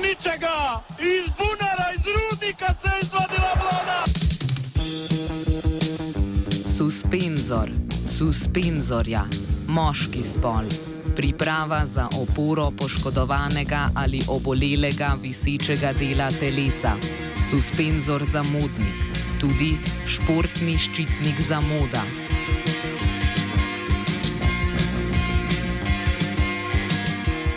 ničega, iz bunara, iz rudnika se je izvadila vlada. Suspenzor, suspenzorja, moški spol. Priprava za oporo poškodovanega ali obolelega visečega dela telesa. Suspenzor za modnik. Tudi športni ščitnik za moda.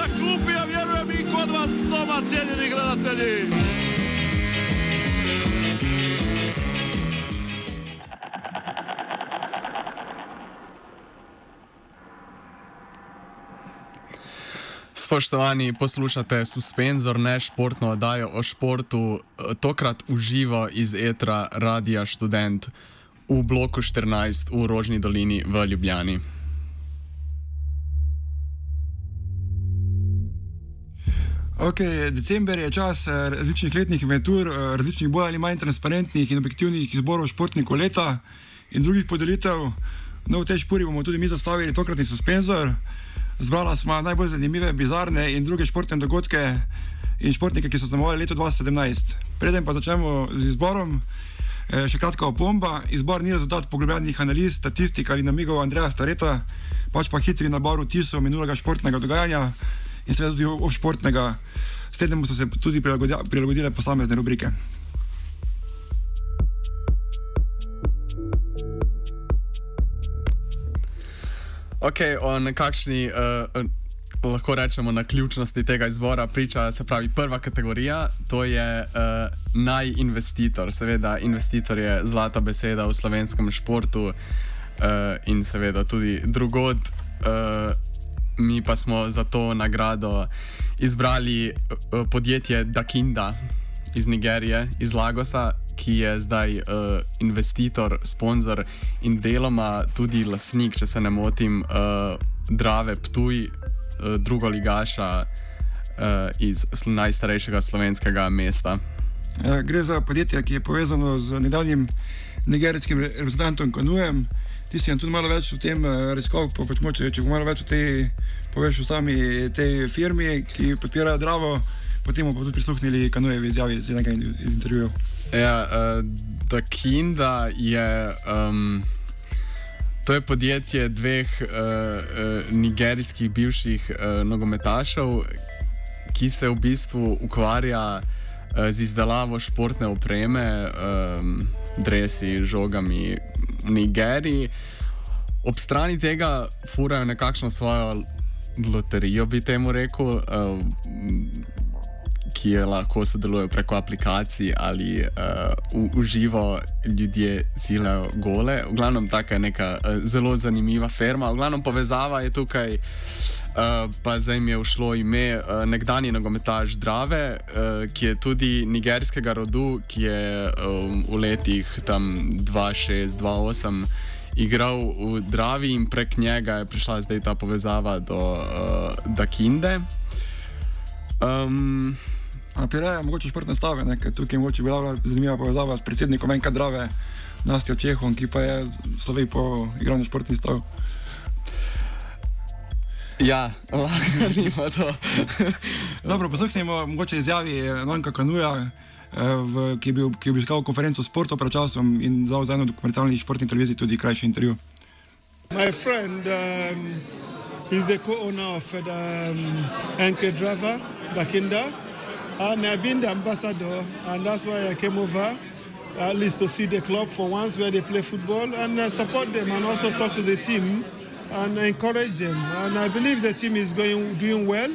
na klupi, a vjerujem i kod vas doma, cijenjeni gledatelji. Spoštovani, poslušate Suspenzor, ne športno oddajo o športu, tokrat uživo iz etra Radia Student v bloku 14 v Rožni dolini v Ljubljani. Okay, december je čas eh, različnih letnih inventur, eh, različnih bolj ali manj transparentnih in objektivnih izborov športnikov leta in drugih podelitev. No, v tej špuri bomo tudi mi zastavili tokratni suspenzor. Zbrala smo najbolj zanimive, bizarne in druge športne dogodke in športnike, ki so znamovali leto 2017. Preden pa začnemo z izborom, eh, še kratka opomba. Izbor ni rezultat poglobljenih analiz, statistik ali namigov Andreja Stareta, pač pa hitri nabor vtisov minulega športnega dogajanja in seveda tudi obšportnega. S tem so se tudi prilagodile posamezne rubrike. Ok, o nekakšni, uh, lahko rečemo, na ključnosti tega izbora priča se pravi prva kategorija, to je uh, najinvestitor. Seveda, investitor je zlata beseda v slovenskem športu uh, in seveda tudi drugod. Uh, mi pa smo za to nagrado izbrali uh, podjetje Dakinda iz Nigerije, iz Lagosa, ki je zdaj uh, investitor, sponzor in deloma tudi lasnik, če se ne motim, uh, Drave Ptuj, uh, drugo ligaša uh, iz najstarejšega slovenskega mesta. Gre za podjetje, ki je povezano z nedavnim nigerijskim reprezentantom Kanujem. Ti si tudi malo več o tem raziskal, pa pač moče, če malo več o tej, poveš o sami tej firmi, ki podpira Dravo, potem bomo tudi prisluhnili Kanujevi izjavi iz enega intervjuja. Ja, uh, Dakinda je. Um, To je podjetje dveh uh, uh, nigerijskih bivših uh, nogometašev, ki se v bistvu ukvarja uh, z izdelavo športne opreme, um, dresi, žogami v Nigeriji. Ob strani tega furajo nekakšno svojo loterijo, bi temu rekel. Uh, ki je lahko sodelujejo preko aplikacij ali uh, uživo ljudje zilajo gole. V glavnem, taka je neka uh, zelo zanimiva firma. V glavnem, povezava je tukaj. Uh, pa zdaj mi je všlo ime uh, nekdani nogometaš Drave, uh, ki je tudi nigerskega rodu, ki je um, v letih 2006-2008 igral v Dravi in prek njega je prišla zdaj ta povezava do uh, Dakinde. Um, Napirejo mogoče športne stave, ker tukaj je mogoče bila zanimiva povezava s predsednikom Enka Drave, Nastjo Čehom, ki pa je slovi po igranju športnih stav. Ja, lahko ima to. Dobro, poslušajmo mogoče izjavi Nanka Kanuja, v, ki, je bil, ki je obiskal konferenco sportov pred časom in dal za eno dokumentarni športni televiziji tudi krajši intervju. My friend um, is the co-owner of the um, Enke Drava, Dakinda. And I've been the ambassador, and that's why I came over, at least to see the club for once where they play football and uh, support them and also talk to the team and encourage them. And I believe the team is going doing well.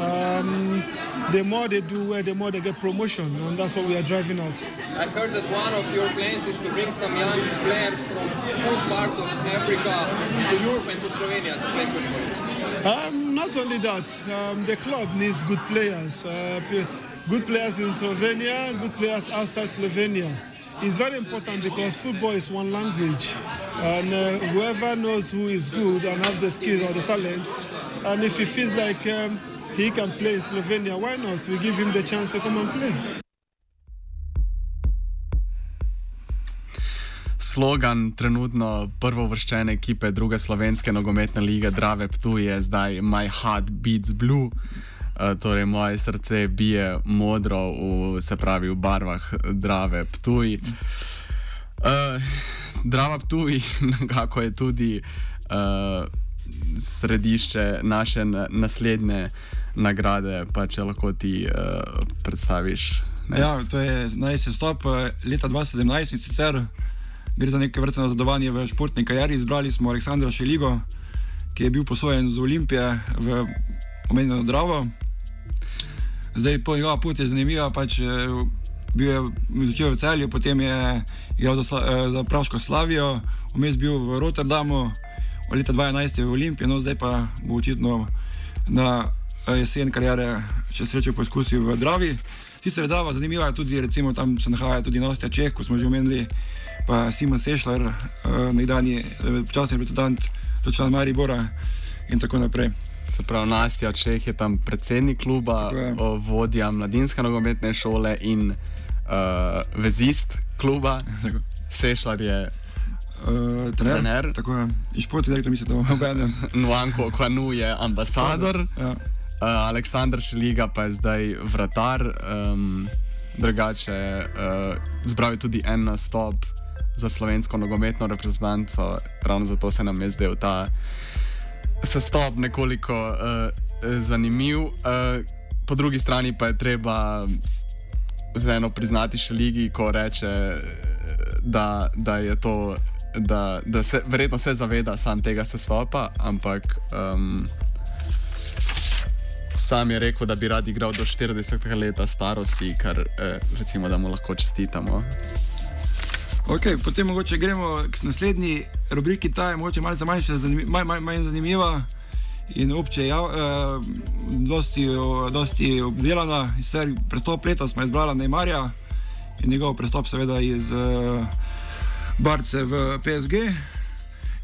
Um, the more they do well, the more they get promotion, and that's what we are driving at. I heard that one of your plans is to bring some young players from all parts of Africa to Europe and to Slovenia to play football. Um, not only that, um, the club needs good players. Uh, good players in Slovenia, good players outside Slovenia. It's very important because football is one language, and uh, whoever knows who is good and have the skills or the talent, and if he feels like um, he can play in Slovenia, why not? We give him the chance to come and play. Slogan trenutno prvovrščene ekipe druge slovenske nogometne lige Drave Ptu je zdaj My Heart Beats Blue. Uh, torej, moje srce bije modro, v, se pravi, v barvah Drave Ptuj. Uh, Drava Ptuj, nekako je tudi uh, središče naše naslednje nagrade, pa če lahko ti uh, predstaviš. Nec. Ja, to je najstarejši stop leta 2017 in sicer gre za neke vrste nazadovanje v športni karieri. Izbrali smo Aleksandra Šeligo, ki je bil posojen z Olimpije v omenjeno Dravo. Zdaj, po njegova pot je zanimiva, pač bil je začel v celju, potem je igral za, za Praško Slavijo, vmes bil v Rotterdamu, od leta 2011 je v Olimpiji, no zdaj pa bo očitno na jesen karijere še srečo poskusil v Dravi. Sicer je Drava zanimiva, tudi recimo tam se nahaja tudi Nostja Čeh, kot smo že omenili pa Simon Sešler, uh, nekdanji počasni reprezentant, član Maribora in tako naprej. Se pravi, Nastja Čeh je tam predsednik kluba, vodja mladinske nogometne šole in uh, vezist kluba. Sešler je uh, trener. trener. Tako je, in športni direktor, mislim, da je obenem. Nuanko Kvanu je ambasador. Ja. Uh, Aleksandr Šeliga pa je zdaj vratar, um, drugače uh, zbral je tudi en nastop za slovensko nogometno reprezentanco, ravno zato se nam je zdel ta sestop nekoliko uh, zanimiv. Uh, po drugi strani pa je treba eno priznati še ligi, ko reče, da, da je to. Da, da se verjetno se zaveda sam tega sestopa, ampak um, sam je rekel, da bi rad igral do 40 let starosti, kar eh, recimo, da mu lahko čestitamo. Okay, potem mogoče gremo k naslednji rubriki, ta je morda malce manjša, zanim, manj, manj, manj zanimiva in obče ja, eh, dosti, dosti obdelana. Sicer prestop leta smo izbrali Neymarja in njegov prestop seveda iz eh, Barce v PSG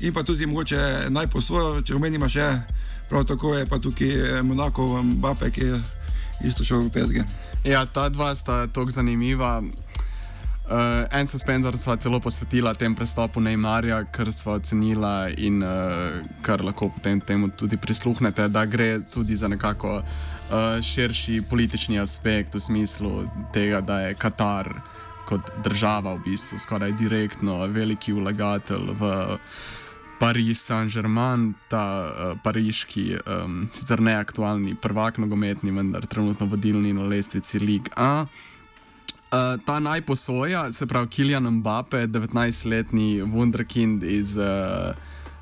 in pa tudi mogoče najposvojo, če omenimo še, prav tako je pa tukaj Monako, Mbappe, ki je isto šel v PSG. Ja, ta dva sta tako zanimiva. Uh, en suspenzor sva celo posvetila tem prestopu Neymarja, ker sva ocenila in uh, kar lahko potem temu tudi prisluhnete, da gre tudi za nekako uh, širši politični aspekt v smislu tega, da je Katar kot država v bistvu skoraj direktno veliki vlagatelj v Pariz Saint-Germain, ta uh, pariški, um, sicer neaktualni prvak nogometni, vendar trenutno vodilni na lestvici Ligue 1. Uh, ta najposoja, se pravi Kilian Mbappe, 19-letni Wunderkind iz uh,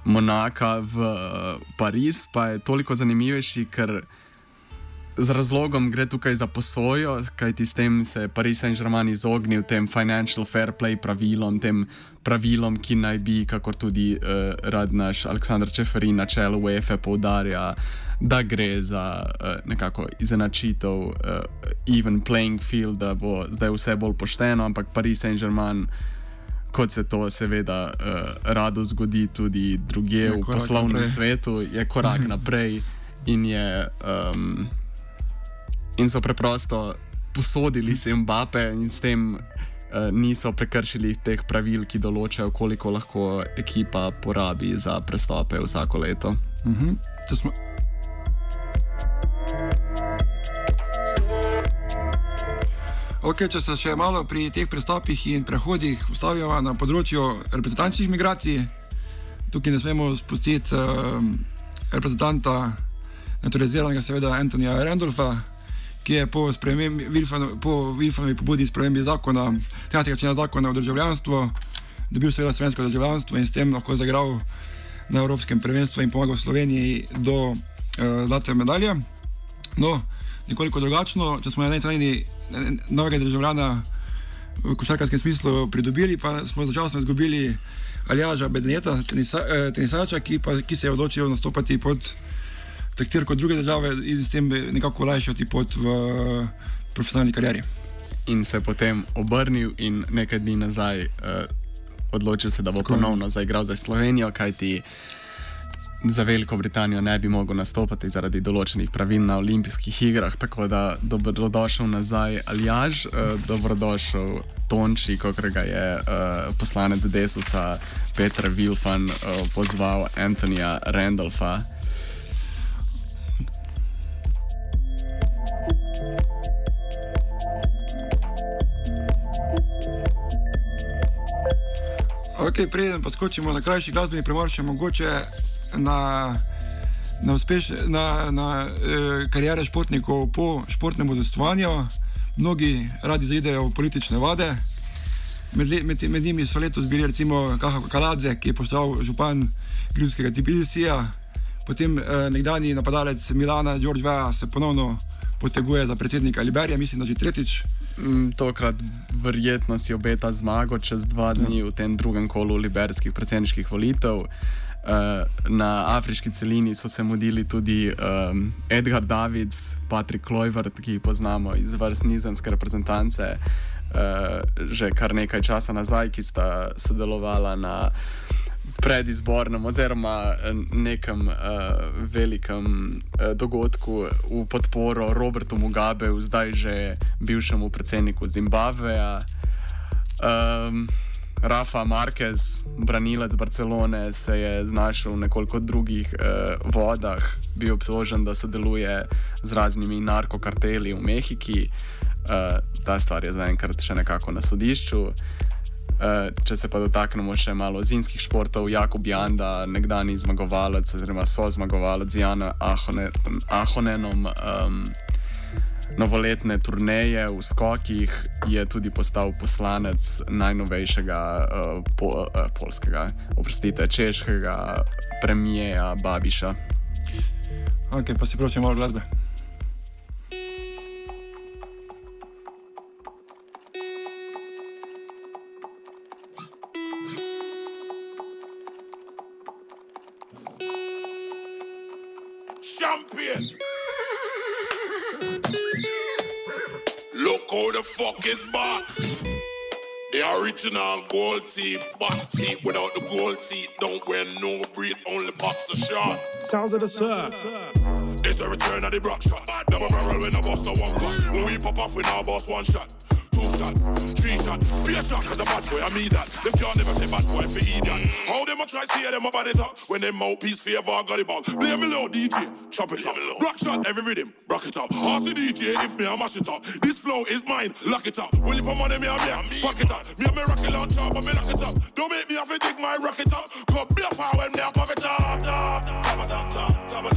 Monaka v uh, Pariz, pa je toliko zanimivejši, ker z razlogom gre tukaj za posojo, kajti s tem se je Paris Saint-Germain izognil tem financial fair play pravilom, tem pravilom, ki naj bi, kakor tudi uh, rad naš Aleksandr Čeferin na čelu UEFA poudarja, da gre za uh, nekako izenačitev uh, even playing field, da bo zdaj vse bolj pošteno, ampak Paris Saint-Germain. Kot se to seveda uh, rado zgodi tudi druge v poslovnem naprej. svetu, je korak naprej in je um, in so preprosto posodili se Mbappe in s tem uh, niso prekršili teh pravil, ki določajo, koliko lahko ekipa porabi za prestope vsako leto. Mhm. -huh. Okay, če se še malo pri teh prestopih in prehodih ustavimo na področju reprezentančnih migracij, tukaj ne smemo spustiti uh, reprezentanta, naturaliziranega, seveda Antonija Randolfa, ki je po, po Wilfanovi pobudi spremembi zakona, 13. člena zakona o državljanstvu, dobil seveda slovensko državljanstvo in s tem lahko zagral na Evropskem prvenstvu in pomagal Sloveniji do uh, zlate medalje. No, nekoliko drugačno, če smo na eni strani novega državljana v košarkarskem smislu pridobili, pa smo začasno izgubili Aljaža Bedneta, tenisa, eh, tenisača, ki, pa, ki se je odločil nastopati pod taktir kot druge države in s tem nekako olajšati pot v profesionalni karieri. In se potem obrnil in nekaj dni nazaj uh, odločil se, da bo ponovno zaigral za Slovenijo, kajti za Veliko Britanijo ne bi mogel nastopati zaradi določenih pravil na olimpijskih igrah. Tako da dobrodošel nazaj Aljaž, uh, dobrodošel Tonči, kot ga je uh, poslanec Desusa Petra Vilfan uh, pozval Antonija Randolfa. Ok, preden pa skočimo na krajši glasbeni premor, še mogoče na, na, uspeš, na, na eh, karijere športnikov po športnem udostovanju. Mnogi radi zaidejo v politične vode. Med, med, med njimi so letos bili recimo Kaha Kaladze, ki je postal župan Gruzijskega Tbilisija, potem eh, nekdani napadalec Milana, George Veja, se ponovno poteguje za predsednika Liberija, mislim, da že tretjič. Mm, tokrat verjetno si obeta zmago čez dva dni ja. v tem drugem kolu liberskih predsedniških volitev. Uh, na afriški celini so se mudili tudi um, Edgar Davids, Patrick Kloivert, ki jih poznamo iz vrst nizemske reprezentance, uh, že kar nekaj časa nazaj, ki sta sodelovala na predizbornem oziroma eh, nekem uh, velikem uh, dogodku v podporo Robertu Mugabe, zdaj že bivšemu predsedniku Zimbabveja. Um, Rafa Marquez, branilec Barcelone, se je znašel v nekoliko drugih uh, vodah, bil obsožen, da sodeluje z raznimi narkokarteli v Mehiki. Uh, ta stvar je zaenkrat še nekako na sodišču. Eh, če se pa dotaknemo še malo zimskih športov, Jakob Janda, nekdani zmagovalec, oziroma so zmagovalec z Janom Ahonenom. Um, Novoletne turneje v skokih je tudi postal poslanec najnovejšega uh, po, uh, polskega, oprostite, češkega premijeja Babiša. Ok, pa si prosim malo glasbe. Original gold teeth, back teeth without the gold teeth. Don't wear no breed, only boxer shot. Sounds of the surf. It's the return of the block shot. Double barrel when I bust a one shot. When we pop off, we now boss one shot shot, three shot, be a shot, cause a bad boy, I mean that. Them can't never say bad boy for idiot. How them a try see them about it up when them mouthpiece favor got it back. Play me low, DJ, chop it up. Rock shot, every rhythm, rock it up. Ask the DJ if me, I mash it up. This flow is mine, lock it up. Will you put money, me, I me, pack it up. Me, I me rocket launcher, but me lock it up. Don't make me have to dig my rocket up. Come be a power when me, I pop it up.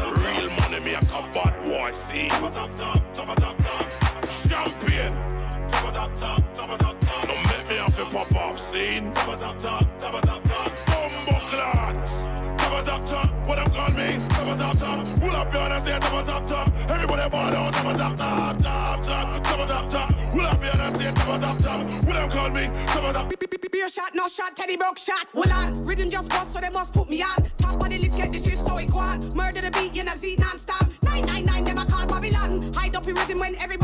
Real money, me, I come bad boy, see. Top, top, top, top, top, top. Champion top, top, top, top, top. Don't make me have to pop off scene. Top, top, top, top, top, top. Bumbo clocks. Top, top, top. What I'm call me? Top, top, top. Pull up your hands there. Top, top, top. Everybody ball out. Top, top, top, top, top. Top, top, top. Pull up your hands there. Top, top, top. What I'm call me? Top, top. Beer shot, no shot, Teddy broke shot. Hold on, rhythm just bust, so they must put me on. Top of the list, get the gist, so it go on. Murder the beat, you know, see non-stop. 999, them a call Babylon. Hide up in rhythm when everybody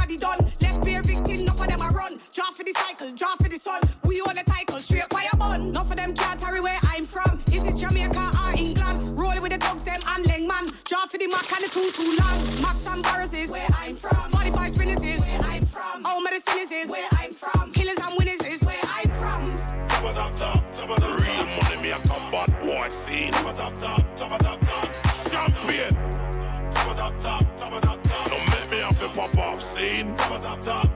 draw for the sun. We all the title, straight fire bun. Enough of them can't carry where I'm from. Is it Jamaica or England? Rolling with the dogs, them and Leng man. Draw for the Mac and the too too long. Max and Barrows is where I'm from. 45 spinners is where I'm from. All medicine is where I'm from. Killers and winners is where I'm from. Top of top, top, top of the real money, me a combat boy scene. Top of top, top, top of top, top. Champion. Top of top, top, top of top, top. Don't make me have to pop off scene. Top of top, top, top of top, top. Bumbo clots.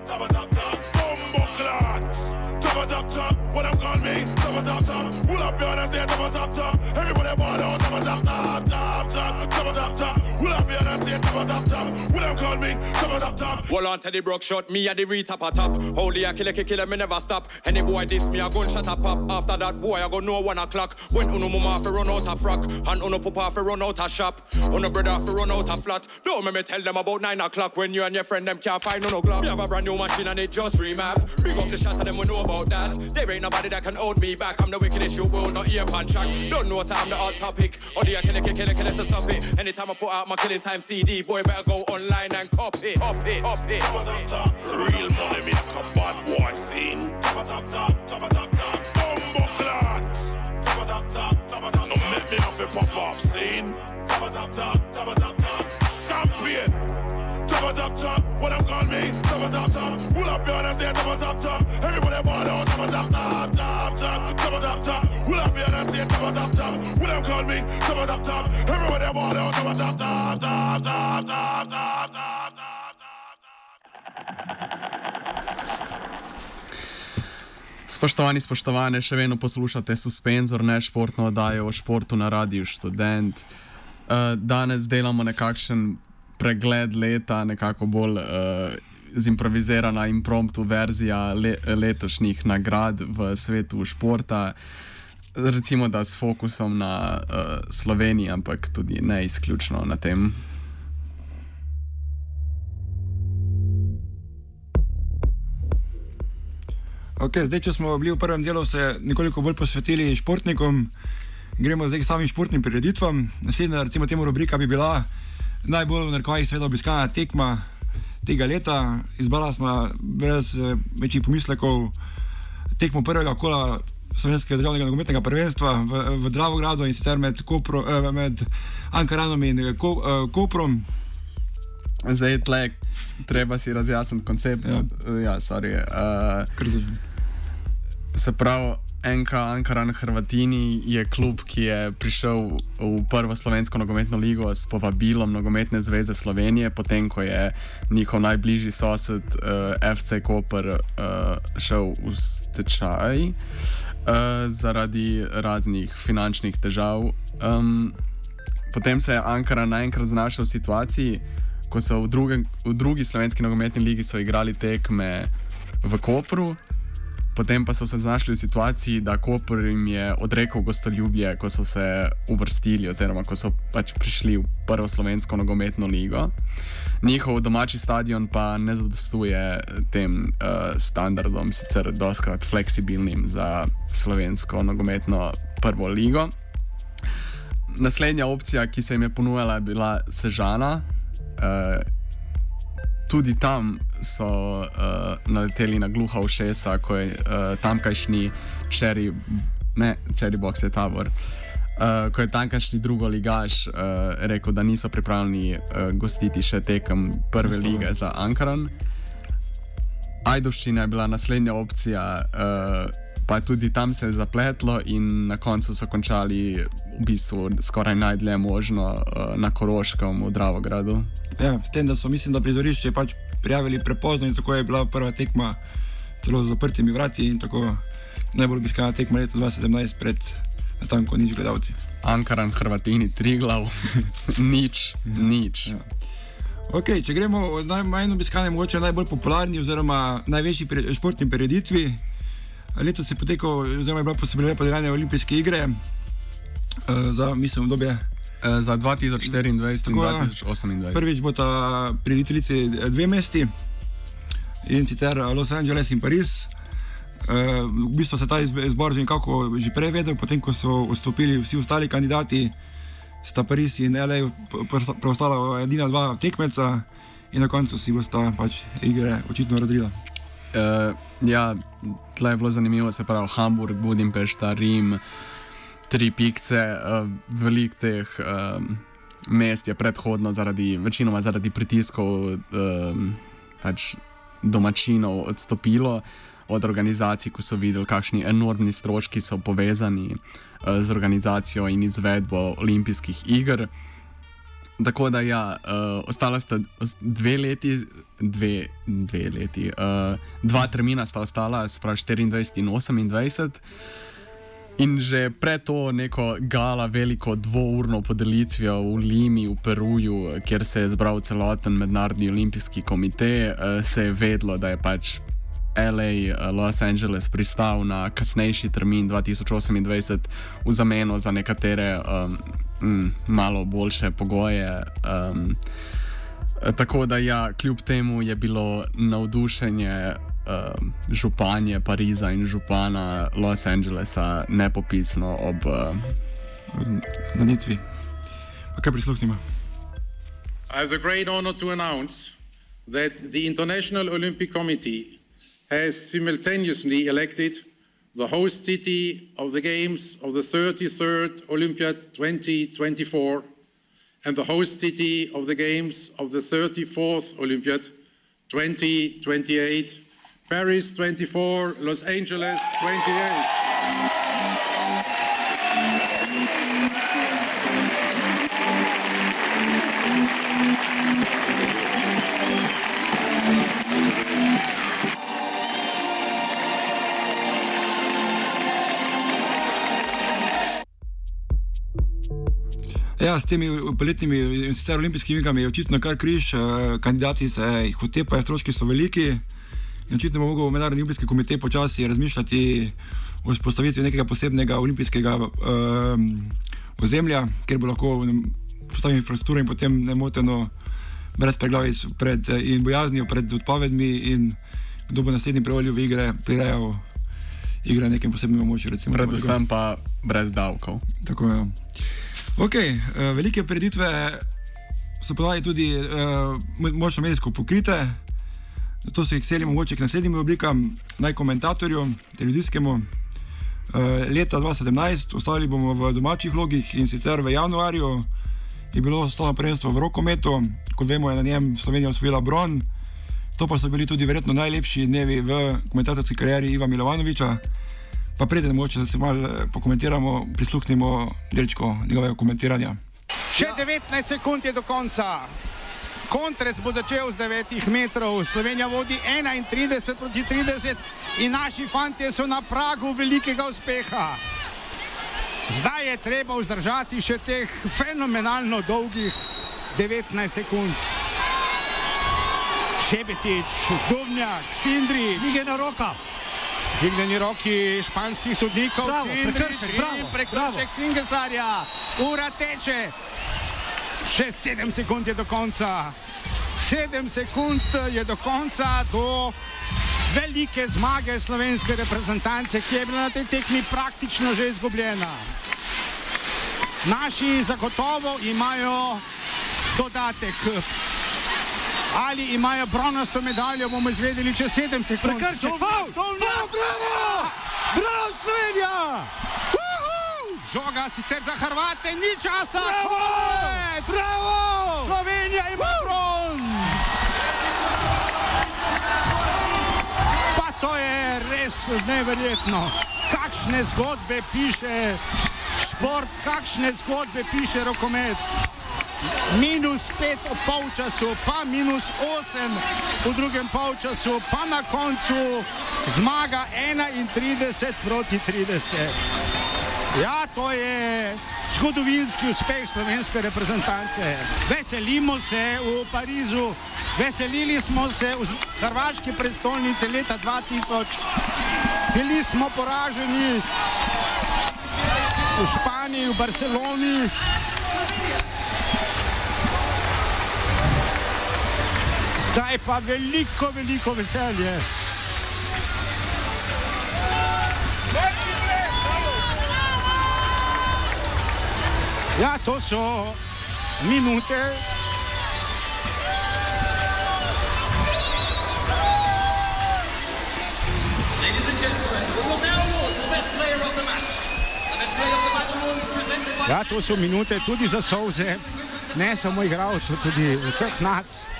Top of top, top. What them call me? Top of top, top. Pull up your hands there, top of top, top. Everybody ball out, top of top, top, top, top. Top of top, top. Pull up your hands there, top of top, top. What them call me? Top of top, top. Hold on to the broke shot, me a the re-top a top. Holy a kill a kill me never stop. Any boy diss me a gun shot a pop. After that boy I go no one o'clock. When uno mama fi run out a frock, and uno papa fi run out a shop. Uno brother fi run out a flat. Don't make me tell them about nine o'clock when you and your friend them can't find no glock. Me have a brand new machine and it just remap. Bring up the shot of them we know about that. There ain't nobody that can hold me back. I'm the wickedest you will not ear pan track. Don't know so I'm the hot topic. Or the kill it, kill it, kill it, so stop it. Anytime I put out my killing time CD, boy better go online and copy, copy, copy. Top of top, top. Real Real money make a bad boy scene. Top a top top, top a top top. Bumbo clots. Top a top top, top a top No make me have a pop off scene. Top a top top, top a top top. Champion. Top a top top, what I'm call me? Top a top top. Pull up your hands, say top a top top. Everybody ball out, top a top top, top top, top a top top. Pull up your hands, say top a top top. What I'm call me? Top a top top. Everybody ball out, top a top top, top top, top top. Spoštovani, spoštovane, še vedno poslušate Suspenzor, ne športno oddajo o športu na Radiu Student. Uh, danes delamo nekakšen pregled leta, nekako bolj uh, zimprovizirana impromptu verzija le, letošnjih nagrad v svetu športa. Recimo, da s fokusom na uh, Slovenijo, ampak tudi ne izključno na tem. Okay, zdaj, če smo bili v prvem delu, se nekoliko bolj posvetili športnikom, gremo zdaj k samim športnim prireditvam. Naslednja, recimo, temu rubrika bi bila najbolj v narkovih, seveda, obiskana tekma tega leta. Izbrala smo brez eh, večjih pomislekov tekmo prvega kola slovenskega državnega nogometnega prvenstva v, v Dravogradu in sicer med, Kopro, eh, med Ankaranom in eh, Ko, Koprom. Zdaj, tle, treba si razjasniti koncept. Ja, ja sorry. Uh, se pravi, NK Ankaran Hrvatini je klub, ki je prišel v prvo slovensko nogometno ligo s povabilom Nogometne zveze Slovenije, potem ko je njihov najbližji sosed uh, FC Koper uh, šel v stečaj uh, zaradi raznih finančnih težav. Um, potem se je Ankara naenkrat znašel v situaciji, ko so v, druge, v drugi slovenski nogometni ligi igrali tekme v Kopru, potem pa so se znašli v situaciji, da Koper jim je odrekel gostoljubje, ko so se uvrstili, oziroma ko so pač prišli v prvo slovensko nogometno ligo. Njihov domači stadion pa ne zadostuje tem uh, standardom, sicer doskrat fleksibilnim za slovensko nogometno prvo ligo. Naslednja opcija, ki se jim je ponujala, je bila Sežana. Uh, tudi tam so uh, naleteli na gluha ušesa, ko je uh, tamkajšnji čeri, ne, čeri box je tabor. Uh, ko je tamkajšnji drugo ligaš uh, rekel, da niso pripravljeni uh, gostiti še tekem prve lige za Ankaran. Ajdoščina je bila naslednja opcija, uh, pa tudi tam se je zapletlo, in na koncu so končali v bistvu skoraj najdlje možno uh, na Koroškem, v Dravogradu. Ja, s tem, da so, mislim, da prizorišče pač prijavili prepozno in tako je bila prva tekma celo z zaprtimi vrati in tako najbolj obiskana tekma leta 2017 pred natanko nič gledalci. Ankaran, Hrvatini, tri glav, nič, nič. Ja. Okay, če gremo od najmanj obiskane, mogoče najbolj popularni oziroma največji pre, športni prireditvi. Letos je potekal, oziroma je bila posebej podeljena olimpijske igre uh, za, mislim, obdobje za 2024 in 2028. Prvič bo ta prirediteljici dve mesti in sicer Los Angeles in Pariz. Uh, v bistvu se ta izbor že nekako že prej vedel, potem ko so vstopili vsi ostali kandidati, sta Pariz in LA preostala edina dva tekmeca in na koncu si bosta pač igre očitno rodila. Uh, ja, tle je bilo zanimivo, se pravi Hamburg, Budimpešta, Rim tri pikce, uh, velik teh um, mest je predhodno, zaradi, večinoma zaradi pritiskov um, pač domačinov, odstopilo od organizacij, ko so videli, kakšni enormni stroški so povezani uh, z organizacijo in izvedbo olimpijskih iger. Tako da, ja, uh, ostala sta dve leti, dve, dve leti, uh, dva termina sta ostala, sprav 24 in 28. In že pred to neko gala, veliko dvourno podelitvijo v Limi, v Peruju, kjer se je zbral celoten mednarodni olimpijski komite, eh, se je vedlo, da je pač LA, eh, Los Angeles pristal na kasnejši termin 2028 v zameno za nekatere um, malo boljše pogoje. Um, tako da, ja, kljub temu je bilo navdušenje uh, županje Pariza in župana Los Angelesa nepopisno ob nanitvi. Uh, kaj prisluhnimo? I have the great honor to announce that the International Olympic Committee has simultaneously elected the host city of the Games of the 33rd Olympiad 2024 and the host city of the Games of the 34th Olympiad 2028, Paris 24, Los Angeles 28. Ja, s temi poletnimi in sicer olimpijskimi igami je očitno kar križ, eh, kandidati se jih otepajo, stroški so veliki. In očitno bo mogel Mednarodni olimpijski komitej počasi razmišljati o vzpostavitvi nekega posebnega olimpijskega um, ozemlja, kjer bo lahko postavil infrastrukturo in potem nemoteno, brez preglavic pred, in bojaznijo pred odpovedmi in kdo bo naslednji prevolil v igre, prirejal igre na nekem posebnem območju. Predvsem pa brez davkov. Tako je. Ja. Okay, uh, velike preditve so podali tudi uh, močno medijsko pokrite, zato se jih selimo mogoče k naslednjim oblikam, naj komentatorju, televizijskemu. Uh, leta 2017 ostali bomo v domačih logih in sicer v januarju je bilo stalno prvenstvo v rokometu, kot vemo, je na njem Slovenija osvojila bron. To pa so bili tudi verjetno najlepši dnevi v komentatorski karieri Iva Milovanoviča. Pa preden moče, da se malo eh, pokomentiramo, prisluhnimo delčko njegovega komentiranja. Še 19 sekund je do konca. Kontrec bo začel z 9 metrov, Slovenija vodi 31 proti 30 in naši fantje so na pragu velikega uspeha. Zdaj je treba vzdržati še teh fenomenalno dolgih 19 sekund. Šebetič, Dubnjak, Cindri, Dvignjena roka. Dvignjeni roki španskih sodnikov, Bravo, prekršek, bravo, prekršek Cingesarja, ura teče. Še 7 sekund je do konca. 7 sekund je do konca, do velike zmage slovenske reprezentance, ki je bila na tej tekmi praktično že izgubljena. Naši zagotovo imajo dodatek. Ali imajo bronasto medaljo, bomo izvedeli čez 7 sekund. Prekršek, faul, faul, bravo! Bravo, Slovenija! Žoga sicer za Hrvate, ni časa! Bravo! Bravo! Slovenija ima bron! Pa to je res neverjetno. Kakšne zgodbe piše šport, kakšne zgodbe piše rokomet. Minus pet v polčasu, pa minus osem v drugem polčasu, pa na koncu zmaga 31 proti 30. Ja, to je zgodovinski uspeh slovenske reprezentance. Veselimo se v Parizu, veselili smo se v hrvaški prestolnici leta 2000, bili smo poraženi v Španiji, v Barceloni. Zdaj pa veliko, veliko veselje. Ja, to so minute. Ja, to so minute tudi za solze, ne samo igralcev, tudi vseh nas.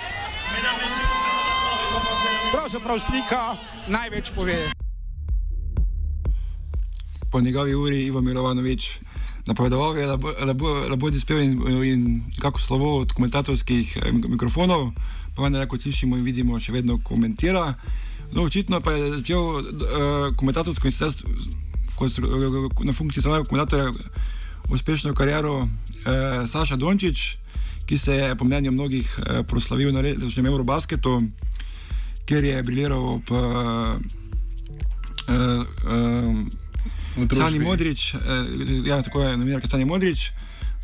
Pravzaprav slika največ pove. Po njegovi uri Ivo Milovanovič napovedoval je, da bo, da bo, da bo dispel in, in kako slovo od komentatorskih eh, mikrofonov, pa vendar, kot slišimo in vidimo, še vedno komentira. No, očitno pa je začel uh, komentatorsko in sicer na funkciji samega komentatorja uspešno kariero uh, Saša Dončić, ki se je po mnenju mnogih uh, proslavil na letošnjem Eurobasketu, kjer je briljiral ob uh, uh, uh, Sani Modrič, uh, ja, tako je novinarka Sani Modrič.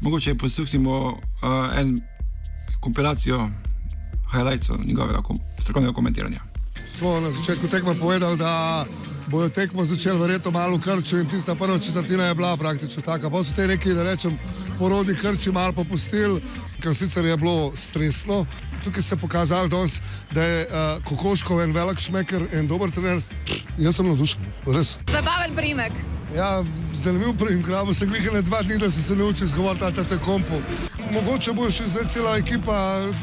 Mogoče posluhnimo uh, en kompilacijo highlightsov njegovega kom strokovnega komentiranja. Smo na začetku tekma povedali, da bodo tekmo začeli verjetno malo krčiti in tista prva četrtina je bila praktično taka. Pa so te rekli, da rečem, porodni krči malo popustili, ker sicer je bilo stresno. Tukaj se je pokazalo, danes, da je uh, Kokoškov en velik šmeker in dober trener. Jaz sem navdušen, res. Zabaven primek. Ja, zanimiv prvim grabo, sem jih na dva dni, da sem se naučil izgovoriti na te kompu. Mogoče bo še zdaj cela ekipa,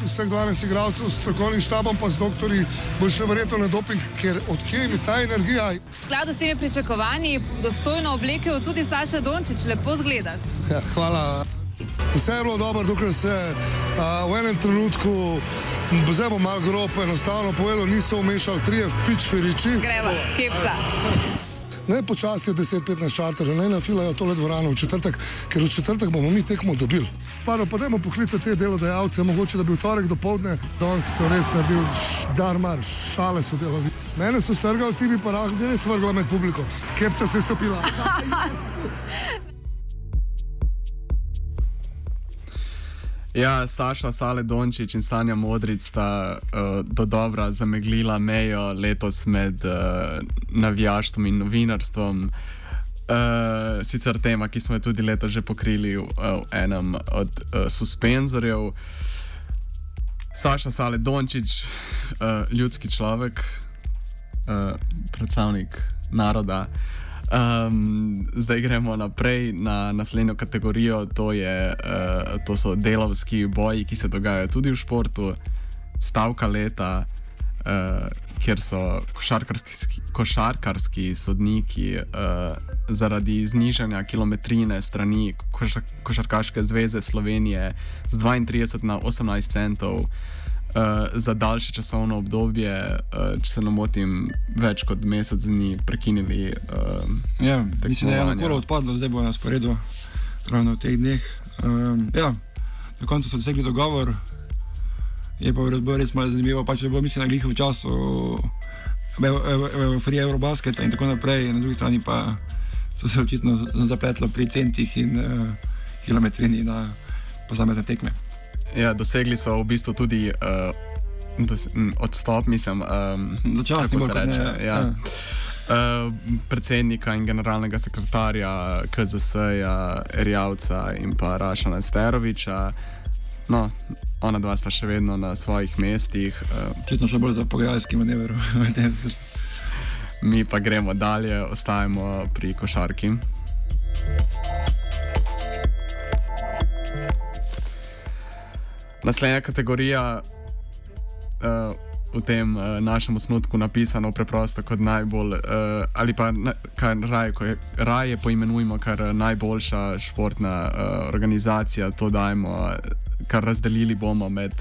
vseh 12 igralcev s strokovnim štabom, pa z doktori, bo še verjetno na doping, ker odkje mi ta energija. V skladu s temi pričakovanji, dostojno oblekel tudi Saša Dončić, lepo zgledaš. Ja, hvala. Vse je bilo dobro, dokler se a, v enem trenutku, zdaj bom malo grob, enostavno povedal, niso umešali trije fičferiči. Gremo, kepca. Ne počasi 10-15 čarterjev, ne nafilajo tole dvorano v četrtek, ker v četrtek bomo mi tekmo dobili. Pa pa dajmo poklicati te delodajalce, mogoče da bi v torek do povdne danes so res naredili darmar, šale so delali. Mene so strgali, ti bi pa rahlo, gdje res vrgla med publiko. Kepca se je stopila. Ja, Saša Sale Dončić in Sanja Modric sta uh, do dobra zameglila mejo letos med uh, navijaštvom in novinarstvom. Uh, sicer tema, ki smo jo tudi letos že pokrili v, v enem od uh, suspenzorjev. Saša Sale Dončić, uh, ljudski človek, uh, predstavnik naroda. Um, zdaj gremo naprej na naslednjo kategorijo, to, je, uh, to so delovski boji, ki se dogajajo tudi v športu, stavka leta, uh, kjer so košarkarski, košarkarski sodniki uh, zaradi znižanja kilometrine strani košar, Košarkaške zveze Slovenije z 32 na 18 centov. Uh, za daljše časovno obdobje, uh, če se ne motim, več kot mesec dni prekinili. Uh, ja, mislim, da je eno kolo odpadlo, zdaj bo na sporedu, ravno v teh dneh. Um, ja, na koncu so dosegli dogovor, je pa bilo res malo zanimivo, pač je bilo mislim na glih v času, Free Eurobasket in tako naprej, na drugi strani pa so se očitno zapletlo pri centih in uh, kilometrini na posamezne tekme. Ja, dosegli so v bistvu tudi uh, dos, m, odstop, mislim, um, Začasni kako se kot reče. ne, Ja. ja. Uh, predsednika in generalnega sekretarja KZS-ja, Erjavca in pa Rašana Steroviča. No, ona dva sta še vedno na svojih mestih. Uh, Očitno še bolj za pogajalski manever. mi pa gremo dalje, ostajamo pri košarki. Naslednja kategorija uh, v tem uh, našem osnutku napisano preprosto kot najbolj, uh, ali pa kar raje, ko je, raje poimenujemo kar najboljša športna uh, organizacija, to dajmo, kar razdelili bomo med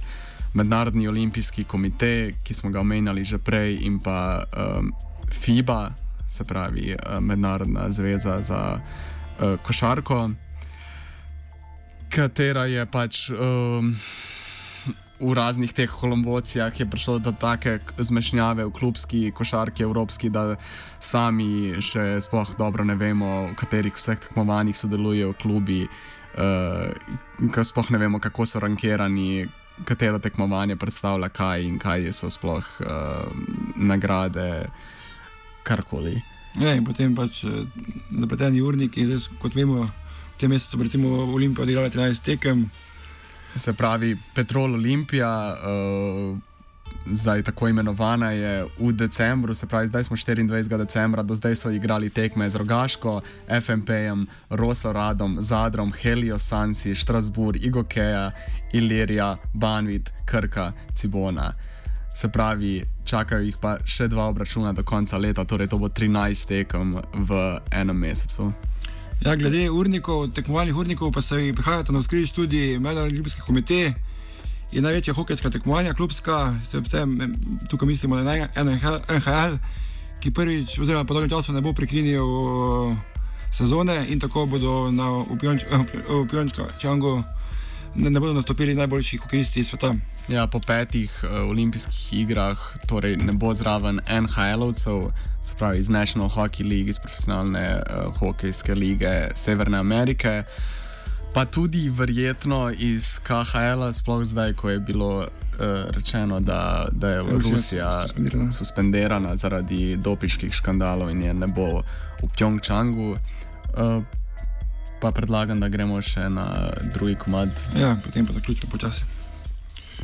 Mednarodni olimpijski komite, ki smo ga omenjali že prej, in pa um, FIBA, se pravi uh, Mednarodna zveza za uh, košarko, katera je pač. Um, v raznih teh kolombocijah je prišlo do take zmešnjave v klubski košarki evropski, da sami še sploh dobro ne vemo, v katerih vseh tekmovanjih sodelujejo klubi, uh, sploh ne vemo, kako so rankirani, katero tekmovanje predstavlja kaj in kaj so sploh uh, nagrade, karkoli. Ja, in potem pač eh, zapleteni urniki, zdaj, kot vemo, v tem mesecu recimo Olimpija odigrala 13 tekem. Se pravi, Petrol Olimpija, uh, zdaj tako imenovana je v decembru, se pravi, zdaj smo 24. decembra, do zdaj so igrali tekme z Rogaško, FMP-jem, Rosoradom, Zadrom, Helio Sansi, Štrasburg, Igokeja, Ilirija, Banvit, Krka, Cibona. Se pravi, čakajo jih pa še dva obračuna do konca leta, torej to bo 13 tekem v enem mesecu. Ja, glede urnikov, tekmovalnih urnikov, pa se prihajata na skriž tudi Mednarodni olimpijski komite. Je največja hokejska tekmovanja, klubska, tem, tukaj mislimo na NHL, ki prvič, oziroma po dolgem času ne bo prekinil sezone in tako bodo na Pjončangu ne, ne bodo nastopili najboljši hokejisti sveta. Ja, po petih uh, olimpijskih igrah, torej ne bo zraven NHL-ovcev, se pravi iz National Hockey League, iz profesionalne uh, hokejske lige Severne Amerike, pa tudi verjetno iz KHL-a, sploh zdaj, ko je bilo uh, rečeno, da, da je Rusija Rusija suspendirana. suspendirana zaradi dopiških škandalov in je ne bo v Pjongčangu. Uh, pa predlagam, da gremo še na drugi komad. Ja, potem pa zaključimo počasi.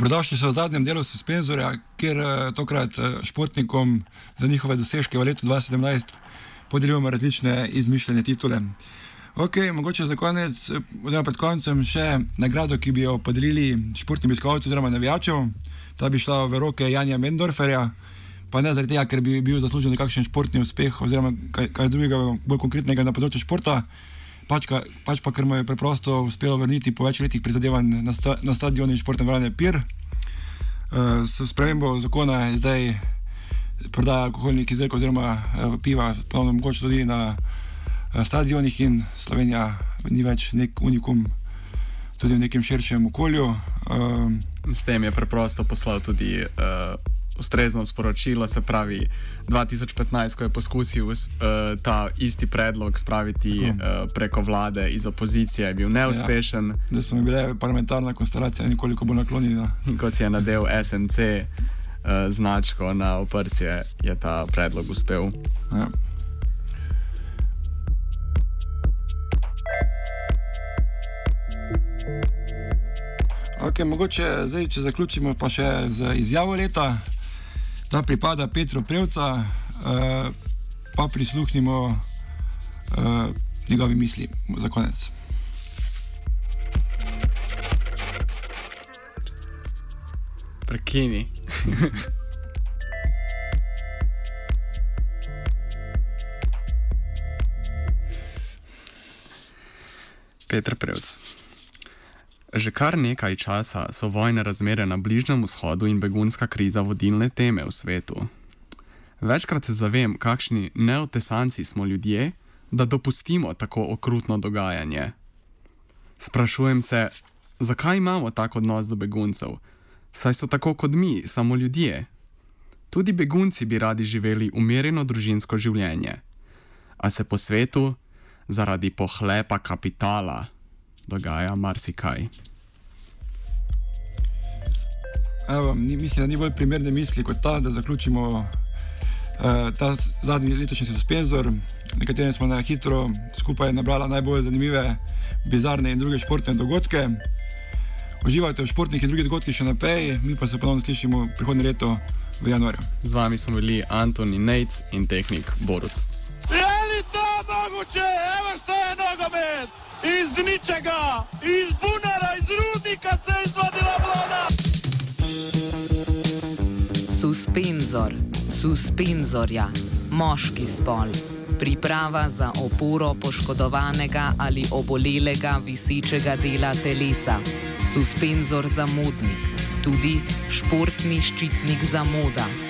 Dobrodošli so v zadnjem delu suspenzorja, kjer uh, tokrat uh, športnikom za njihove dosežke v letu 2017 podeljujemo različne izmišljene titule. Ok, mogoče za konec, eh, oziroma pred koncem, še nagrado, ki bi jo podelili športnim obiskovalcem oziroma navijačem. Ta bi šla v roke Janja Mendorferja, pa ne zaradi tega, ker bi bil zaslužen nekakšen športni uspeh oziroma kaj, kaj drugega, bolj konkretnega na področju športa. Pač, ka, pač pa, ker mu je preprosto uspelo vrniti po več letih prizadevanj na, sta, na stadionu in športne vrane Pir. Uh, s spremembo zakona je zdaj prodaja alkoholnih izdelkov oziroma uh, piva ponovno mogoče tudi na uh, stadionih in Slovenija ni več nek unikum tudi v nekem širšem okolju. Uh, S tem je preprosto poslal tudi uh, ustrezno sporočilo, se pravi 2015, ko je poskusil uh, ta isti predlog spraviti uh, preko vlade iz opozicije, je bil neuspešen. Ja, da smo bili parlamentarna konstelacija nekoliko bolj naklonjena. In ko si je nadel SNC uh, značko na oprsje, je ta predlog uspel. Ja. Okay, mogoče zdaj, če zaključimo pa še z izjavo leta, da pripada Petru Prevca, uh, pa prisluhnimo uh, njegovi misli za konec. Prekini. Petr Prevc. Že kar nekaj časa so vojne razmere na Bližnjem vzhodu in begunska kriza vodilne teme v svetu. Večkrat se zavem, kakšni neotesanci smo ljudje, da dopustimo tako okrutno dogajanje. Sprašujem se, zakaj imamo tak odnos do beguncev, saj so tako kot mi, samo ljudje. Tudi begunci bi radi živeli umirjeno družinsko življenje, a se po svetu, zaradi pohlepa kapitala, dogaja marsikaj. Evo, mislim, da ni bolj primerne misli kot ta, da zaključimo uh, ta zadnji letošnji suspenzor, na katerem smo na hitro skupaj nabrali najbolj zanimive, bizarne in druge športne dogodke. Uživajte v športnih in drugih dogodkih še naprej, mi pa se ponovno slišimo prihodnje leto v januarju. Z vami smo bili Antoni Nejc in tehnik Borut. Je li to mogoče? Evo nogomet! Iz ničega, iz bunara, iz rudnika se je izvadila vlada! Suspenzor, suspenzorja, moški spol. Priprava za oporo poškodovanega ali obolelega visečega dela telesa. Suspenzor za modnik, tudi športni ščitnik za moda.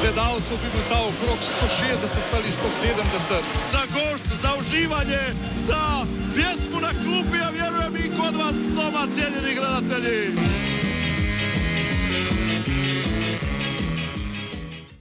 gledalcev, bi bil ta okrog 160 ali 170. Za gošt, za uživanje, za pjesmu na klupi, ja vjerujem i kod vas doma, cijenjeni gledatelji.